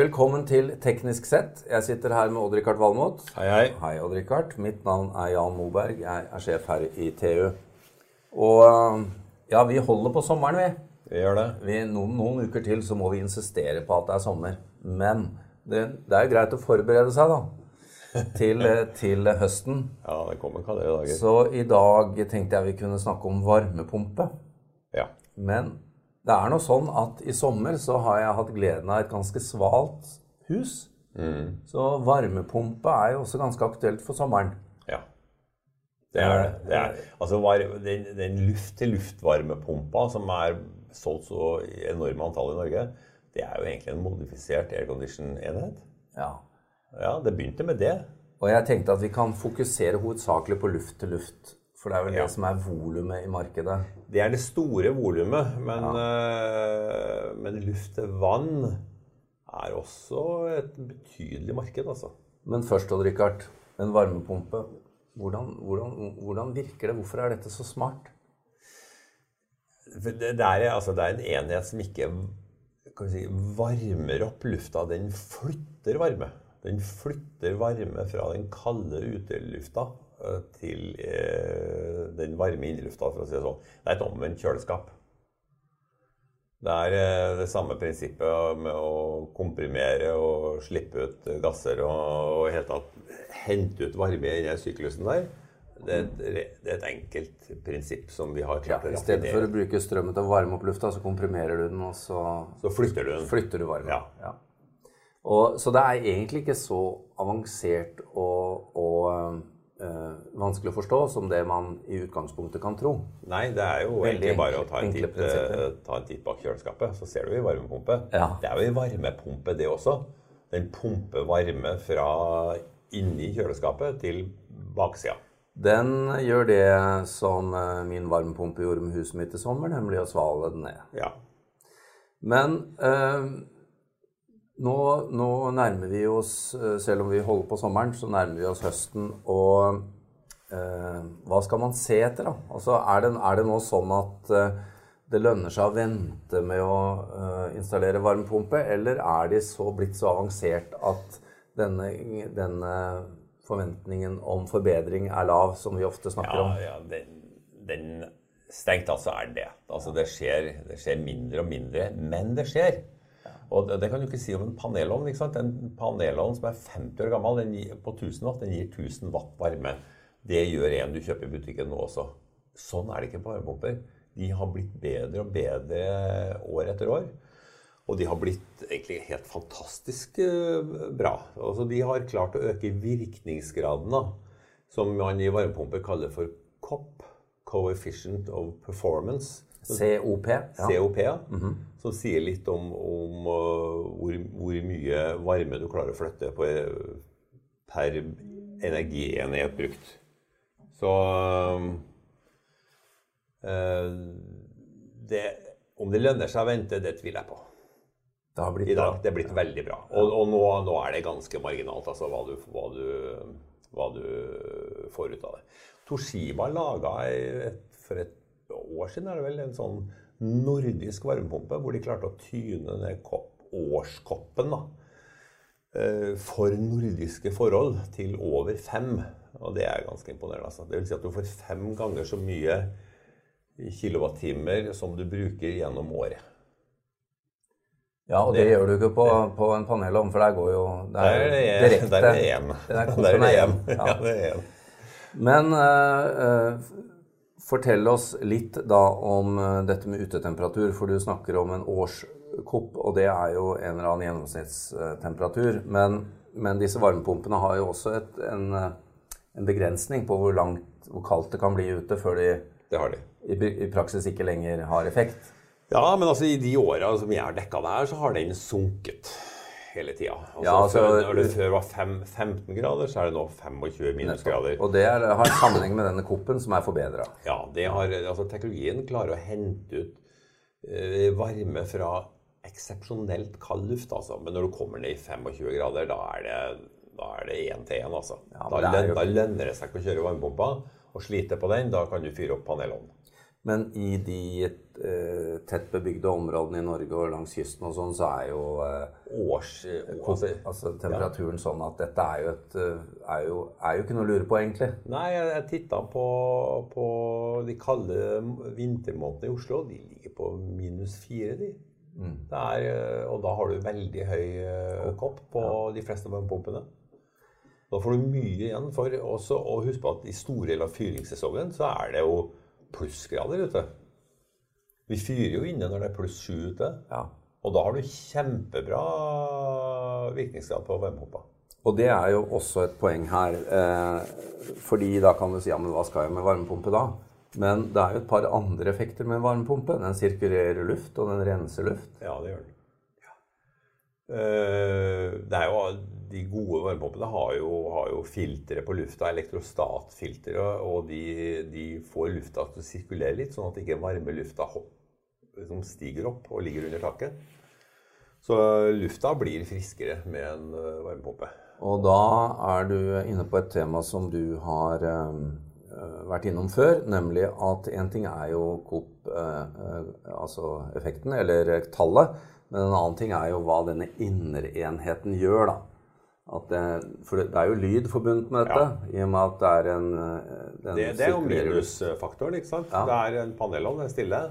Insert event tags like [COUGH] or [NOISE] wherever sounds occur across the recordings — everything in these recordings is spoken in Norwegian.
Velkommen til Teknisk sett. Jeg sitter her med Odd-Rikard Valmot. Hei, hei. Hei, Odd-Rikard. Mitt navn er Jan Moberg. Jeg er sjef her i TU. Og ja, vi holder på sommeren, vi. Vi gjør det. vi noen, noen uker til så må vi insistere på at det er sommer. Men det, det er jo greit å forberede seg, da. [LAUGHS] Til, til høsten. Ja, det kommer er i dager. Så i dag tenkte jeg vi kunne snakke om varmepumpe. Ja. Men det er nå sånn at i sommer så har jeg hatt gleden av et ganske svalt hus. Så varmepumpe er jo også ganske aktuelt for sommeren. ja. Det er det. det er, altså, var, den, den luft-til-luft-varmepumpa som er solgt så enorme antall i Norge, det er jo egentlig en modifisert aircondition-enhet. Ja. Ja, det begynte med det. Og jeg tenkte at vi kan fokusere hovedsakelig på luft til luft. For det er vel Ja. det som er volumet i markedet. Det er det store volumet, men, eh, men luft til vann er også et betydelig marked, altså. Men først, Odd Rikard, en varmepumpe. Hvordan, hvordan, hvordan virker det? Hvorfor er dette så smart? Det, det, er, altså, det er en enhet som ikke kan si, varmer opp lufta. Den flytter varme. Den flytter varme fra den kalde utelufta til eh, den varme innlufta, for å si det sånn. Det er et omvendt kjøleskap. Det er eh, det samme prinsippet med å komprimere og slippe ut gasser og, og tatt hente ut varme i den syklusen der. Det er, et, det er et enkelt prinsipp som vi har Ja, klart å I stedet for å bruke strømmen til å varme opp lufta, så komprimerer du den, og så Så flytter du den. flytter du varmen. Ja. Og, så det er egentlig ikke så avansert å, eh, vanskelig å forstå som det man i utgangspunktet kan tro. Nei, det er jo Veldig egentlig bare å ta en, titt, eh, ta en titt bak kjøleskapet, så ser du i varmepumpe. Ja. Det er jo en varmepumpe, det også. Den pumper varme fra inni kjøleskapet til baksida. Den gjør det som eh, min varmepumpe gjorde med huset mitt i sommer, nemlig å svale den ned. Ja. Men eh, nå, nå nærmer vi oss, eh, selv om vi holder på sommeren, så nærmer vi oss høsten. Og eh, hva skal man se etter, da? Altså, er, det, er det nå sånn at eh, det lønner seg å vente med å eh, installere varmepumpe, eller er de så blitt så avansert at denne, denne forventningen om forbedring er lav, som vi ofte snakker Ja, om? ja den, den Strengt tatt så er det. Altså det skjer, det skjer mindre og mindre, men det skjer. Og det, det kan du ikke si om en panelovn. ikke sant? En panelovn som er 50 år gammel, den gir, på 1000 watt, den gir 1000 watt varme. Det gjør en du kjøper i butikken nå også. Sånn er det ikke på varmepumper. De har blitt bedre og bedre år etter år. Og de har blitt egentlig helt fantastisk eh, bra. Altså, de har klart å øke virkningsgraden, da, som man i varmepumper kaller for COP, Coefficient of Performance. COP? Ja. COP, ja. Som sier litt om, om uh, hvor, hvor mye varme du klarer å flytte på, per energienhet brukt. Så uh, det, Om det lønner seg å vente, det tviler jeg på. Det har blitt I dag, bra. Det er blitt veldig bra. Og, og nå, nå er det ganske marginalt altså, hva, du, hva, du, hva du får ut av det. Toshiba laga for et år siden er det vel, en sånn nordisk varmepumpe hvor de klarte å tyne ned kopp, årskoppen da, eh, for nordiske forhold til over fem. Og det er ganske imponerende. Altså. Det vil si at du får fem ganger så mye kilowattimer som du bruker gjennom året. Ja, og det, Det- gjør du ikke på, på en panelovn, for der går jo Det Der er det direkte. Der er det. Det er [LAUGHS] Der er det en. Ja, [LAUGHS] Ja. det er en. Men eh, eh, fortell oss litt da om eh, dette med utetemperatur, for du snakker om en årskopp, og det er jo en eller annen gjennomsnittstemperatur. Men, men disse varmepumpene har jo også et, en, eh, en begrensning på hvor, langt, hvor kaldt det kan bli ute før de Det har de. i, i praksis ikke lenger har effekt. Ja, men altså i de åra som jeg har dekka det her, så har den sunket hele tida. Altså, Ja, altså- før, når det før var fem, 15 grader, så er det nå 25 minusgrader. Og det er, har en sammenheng med denne koppen som er forbedra. Ja, det har, altså Teknologien klarer å hente ut uh, varme fra eksepsjonelt kald luft. altså. Men når du kommer ned i 25 grader, da er det da er det én til én. Altså. Ja, da, det er løn, jo- da lønner det seg ikke å kjøre varmepumpa og slite på den. Da kan du fyre opp panelovnen. Men i de tett bebygde områdene i Norge og langs kysten og sånn, så er jo eh, Års... altså, altså, temperaturen sånn at dette er jo, et, eh, er, jo, er jo ikke noe å lure på, egentlig. Nei, jeg, jeg titta på, på, de kalde vintermånedene i Oslo. De ligger på minus fire, de. Mm. Er, eh, og da har du veldig høy kopp på ja. de fleste varmepumpene. Da får du mye igjen for også å huske på at i store deler av fyringssesongen så er det jo plussgrader ute. Vi fyrer jo inne når det er pluss sju ute. Ja. Og da har du kjempebra virkningsgrad på varmepumpa. Og det er jo også et poeng her. Eh, fordi da kan du si ja, men hva skal jeg med varmepumpe da? Men det er jo et par andre effekter med varmepumpe. Den sirkulerer luft, og den renser luft. Ja, det gjør den. Ja. Eh, det er jo de gode varmepumpene har jo, har jo filtre på lufta, elektrostatfiltre, og de, de, får lufta til å sirkulere litt, sånn at ikke varme lufta liksom stiger opp og ligger under taket. Så lufta blir friskere med en eh, varmepumpe. Og da er du inne på et tema som du har um, vært innom før, nemlig at én ting er jo Coop, uh, altså effekten, eller tallet, men en annen ting er jo hva denne innerenheten gjør, da. Det, for det, er jo lyd forbundet med dette, ja. i og med at det er en det, det, er jo minusfaktoren, ikke sant. Ja. Det er en panelovn, det er stille.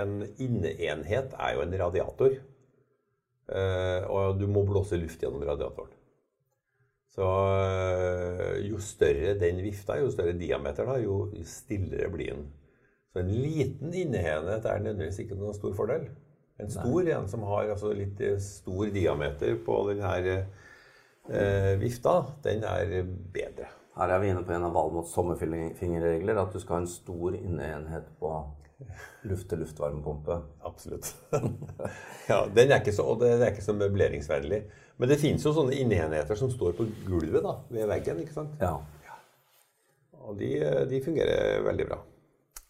En inneenhet er jo en radiator. Uh, og du må blåse luft gjennom radiatoren. Så uh, jo større den vifta, jo større diameter, da, jo stillere blir den. Så en liten inneenhet er nødvendigvis ikke noen stor fordel. En stor en som har altså, litt stor diameter på denne eh, vifta, den er bedre. Her er vi inne på en av Valmots sommerfingerregler, at du skal ha en stor inneenhet på luft-til-luft-varmepumpe. Absolutt. [LAUGHS] ja, den er ikke så, og det er ikke så møbleringsvennlig. Men det finnes jo sånne inneenheter som står på gulvet da, ved veggen. ikke sant? Ja. Og de, de fungerer veldig bra.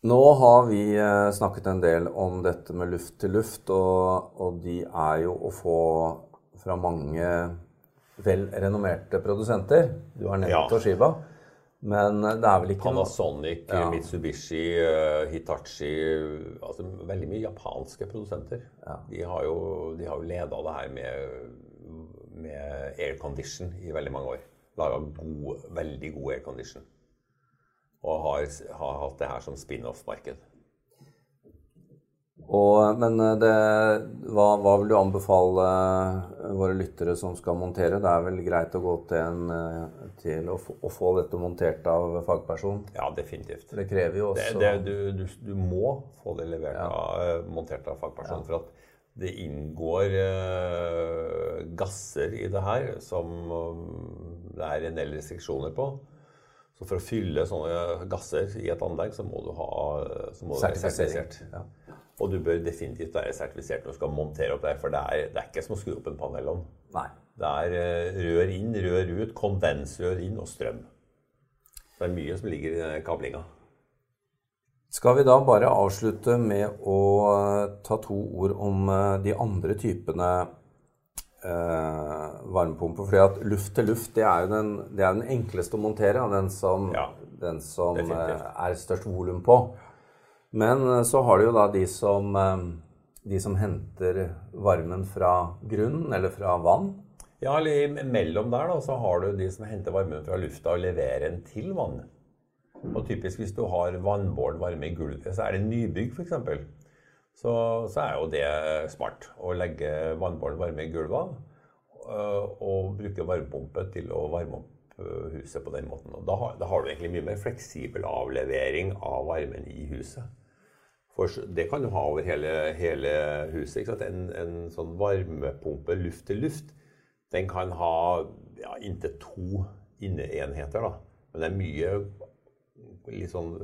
Nå har vi eh, snakket en del om dette med luft til luft, og, og de er jo å få fra mange vel renommerte produsenter. Du har nevnt ja. Toshiba. Men det er vel ikke Panasonic, noe... ja. Mitsubishi, uh, Hitachi altså Veldig mye japanske produsenter. Ja. De har jo, de jo leda det her med, med aircondition i veldig mange år. Laga veldig god aircondition. Og har, har hatt det her som spin-off-marked. Og, men eh, det, hva, hva, vil du anbefale eh, våre lyttere som skal montere? Det er vel greit å gå til, en, eh, til å, få, å, få, dette montert av fagperson? Ja, definitivt. Det krever jo også det, det, du, du, du, må få det levert ja. av, montert av fagperson. Ja. For at det inngår uh, gasser i det her som det er en del restriksjoner på. Så for å fylle sånne gasser i et anlegg, så må du ha må du være sertifisert. Ja. Og du bør definitivt være sertifisert når du skal montere opp der, for det er, det er ikke som å skru opp en panelovn. Det er uh, rør inn, rør ut, kondensrør inn og strøm. det er mye som ligger i kablinga. Skal vi da bare avslutte med å uh, ta to ord om uh, de andre typene varmepumper? Fordi at luft til luft det er jo den, det er den enkleste å montere, den som, ja, den som er størst volum på. Men eh, så har du jo da de som, eh, de som henter varmen fra grunnen eller fra vann. Ja, eller mellom der da, så har du de som henter varmen fra lufta og leverer den til vann. Og typisk hvis du har vannbåren varme i gulvet, så er det nybygg f.eks. Så, så er jo det smart å legge vannbåren varme i gulvet eh, og bruke varmepumpe til å varme opp huset på den måten. Og da har, da har du egentlig mye mer fleksibel avlevering av varmen i huset. For det kan du ha over hele, hele huset. En, en, sånn varmepumpe luft til luft, den kan ha ja, inntil to inneenheter. Da. Men det er mye litt sånn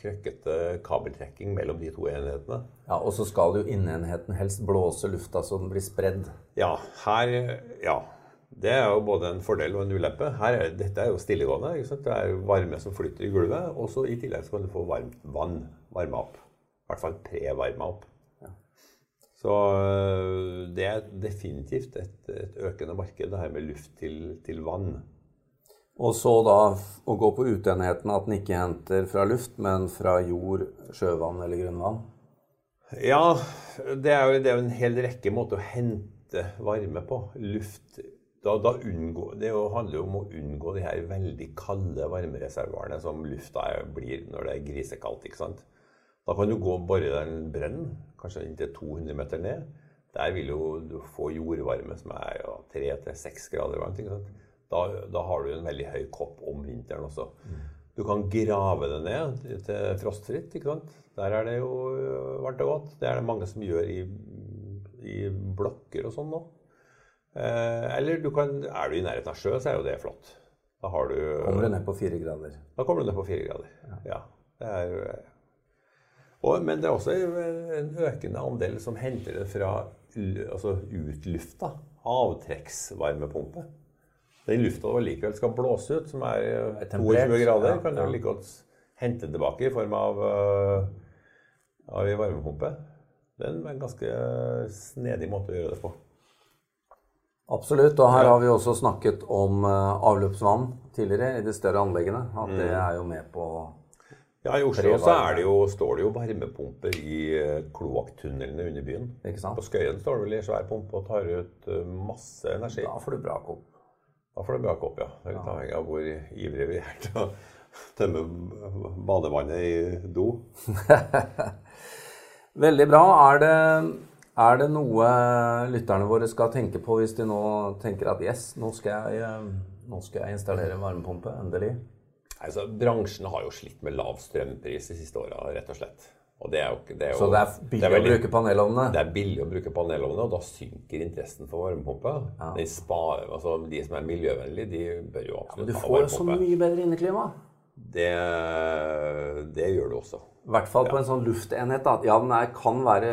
krøkkete kabeltrekking mellom de to enhetene. Ja, Og så skal jo innenheten helst blåse lufta så den blir spredd. Ja, her Ja. Det er jo både en fordel og en ulempe. Her er, dette er jo stillegående. Det er varme som flytter i gulvet. Og så i tillegg så kan du få varmt vann varma opp I hvert fall pre-varma opp. Ja. Så øh, det er definitivt et, et, økende marked, det her med luft til, til vann. Og så da å gå på utenheten at den ikke henter fra luft, men fra jord, sjøvann eller grunnvann. Ja, det er jo, det er en hel rekke måter å hente varme på. Luft da, da unngå, Det handler jo om å unngå de her veldig kalde varmereservoarene som lufta blir når det er grisekaldt. ikke sant? Da kan du gå og bore den en brønn, kanskje inntil 200 meter ned. Der vil jo du få jordvarme som er ja, 3-6 grader varmt. ikke sant? Da, da, har du en veldig høy kopp om vinteren også. Du kan grave det ned til frostfritt. ikke sant? Der er det jo varmt og godt. Det er det mange som gjør i, i blokker og sånn nå. Eh, eller du kan, er du i nærheten av sjø, så er jo det flott. Da har du Kommer du ned på fire grader? Da kommer du ned på fire grader, ja. ja det er, og, men det er også en økende andel som henter det fra altså utlufta avtrekksvarmepumpe. Den lufta du likevel skal blåse ut, som er 22 grader, kan du like godt hente tilbake i form av, uh, av en varmepumpe. Det er en ganske snedig måte å gjøre det på. Absolutt. Og her har vi også snakket om avløpsvann tidligere i de større anleggene. At mm. det er jo med på ja, I Oslo så det jo, står det jo varmepumper i kloakktunnelene under byen. På Skøyen står det vel i svær pumpe og tar ut masse energi. Da får du bra kopp. Da får det brake opp, ja. Det er litt avhengig av hvor ivrige vi er til å tømme badevannet i do. [LAUGHS] Veldig bra. Er det, er det, noe lytterne våre skal tenke på hvis de nå tenker at yes, nå skal jeg, nå skal jeg installere varmepumpe, endelig? Altså, bransjen har jo slitt med lav strømpris de siste åra, rett og slett. Det jo, det jo, så det er billig det er veldig, å bruke panelovnene? Det er billig å bruke panelovnene, og da synker interessen for varmepumpe. Ja. De, sparer, altså, de som er miljøvennlige, de bør jo absolutt ja, ha varmepumpe. Du får jo så mye bedre inneklima. Det, det, gjør du også. I hvert fall på ja. en sånn luftenhet. Da. Ja, den er, kan være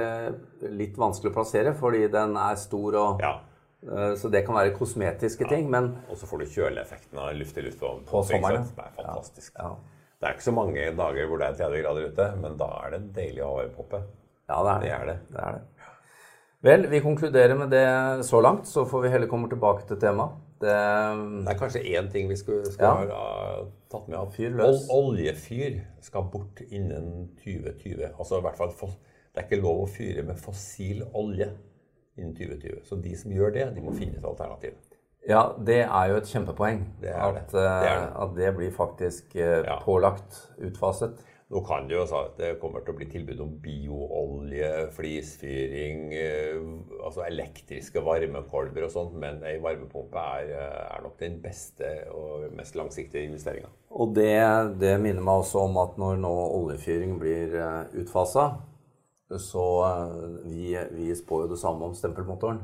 litt vanskelig å plassere fordi den er stor og ja. uh, Så det kan være kosmetiske ting, men Og så får du kjøleeffekten av luft-til-luft på, på sommeren. Det er fantastisk. Ja. Det er ikke så mange dager hvor det er 30 grader ute, men da er det deilig å ha varmepoppe. Ja, det er det. det, er det. det, er det. Vel, vi konkluderer med det så langt, så får vi heller komme tilbake til temaet. Det, det, er kanskje én ting vi skulle, skal ja. ha tatt med. Fyr løs. Oljefyr skal bort innen 2020. Altså i hvert fall Det er ikke lov å fyre med fossil olje innen 2020. Så de som gjør det, de må finne et alternativ. Ja, det er jo et kjempepoeng. Det at, det. Det det. Eh, at, det blir faktisk eh, ja. pålagt, utfaset. Nå kan det jo at det kommer til å bli tilbud om bioolje, flisfyring, eh, altså elektriske varmekolber og sånt, men ei varmepumpe er, er, nok den beste og mest langsiktige investeringa. Og det, det, minner meg også om at når nå oljefyring blir utfasa, så vi, vi spår jo det samme om stempelmotoren.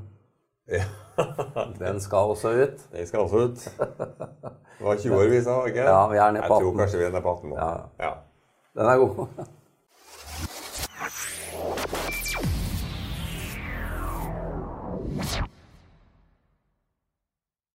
Ja. [LAUGHS] Den skal også ut. Den skal også ut. Det var 20 år vi sa, ikke Ja, vi er ned på 18. Jeg tror kanskje vi er nede på 18 nå. Ja. ja. Den er god.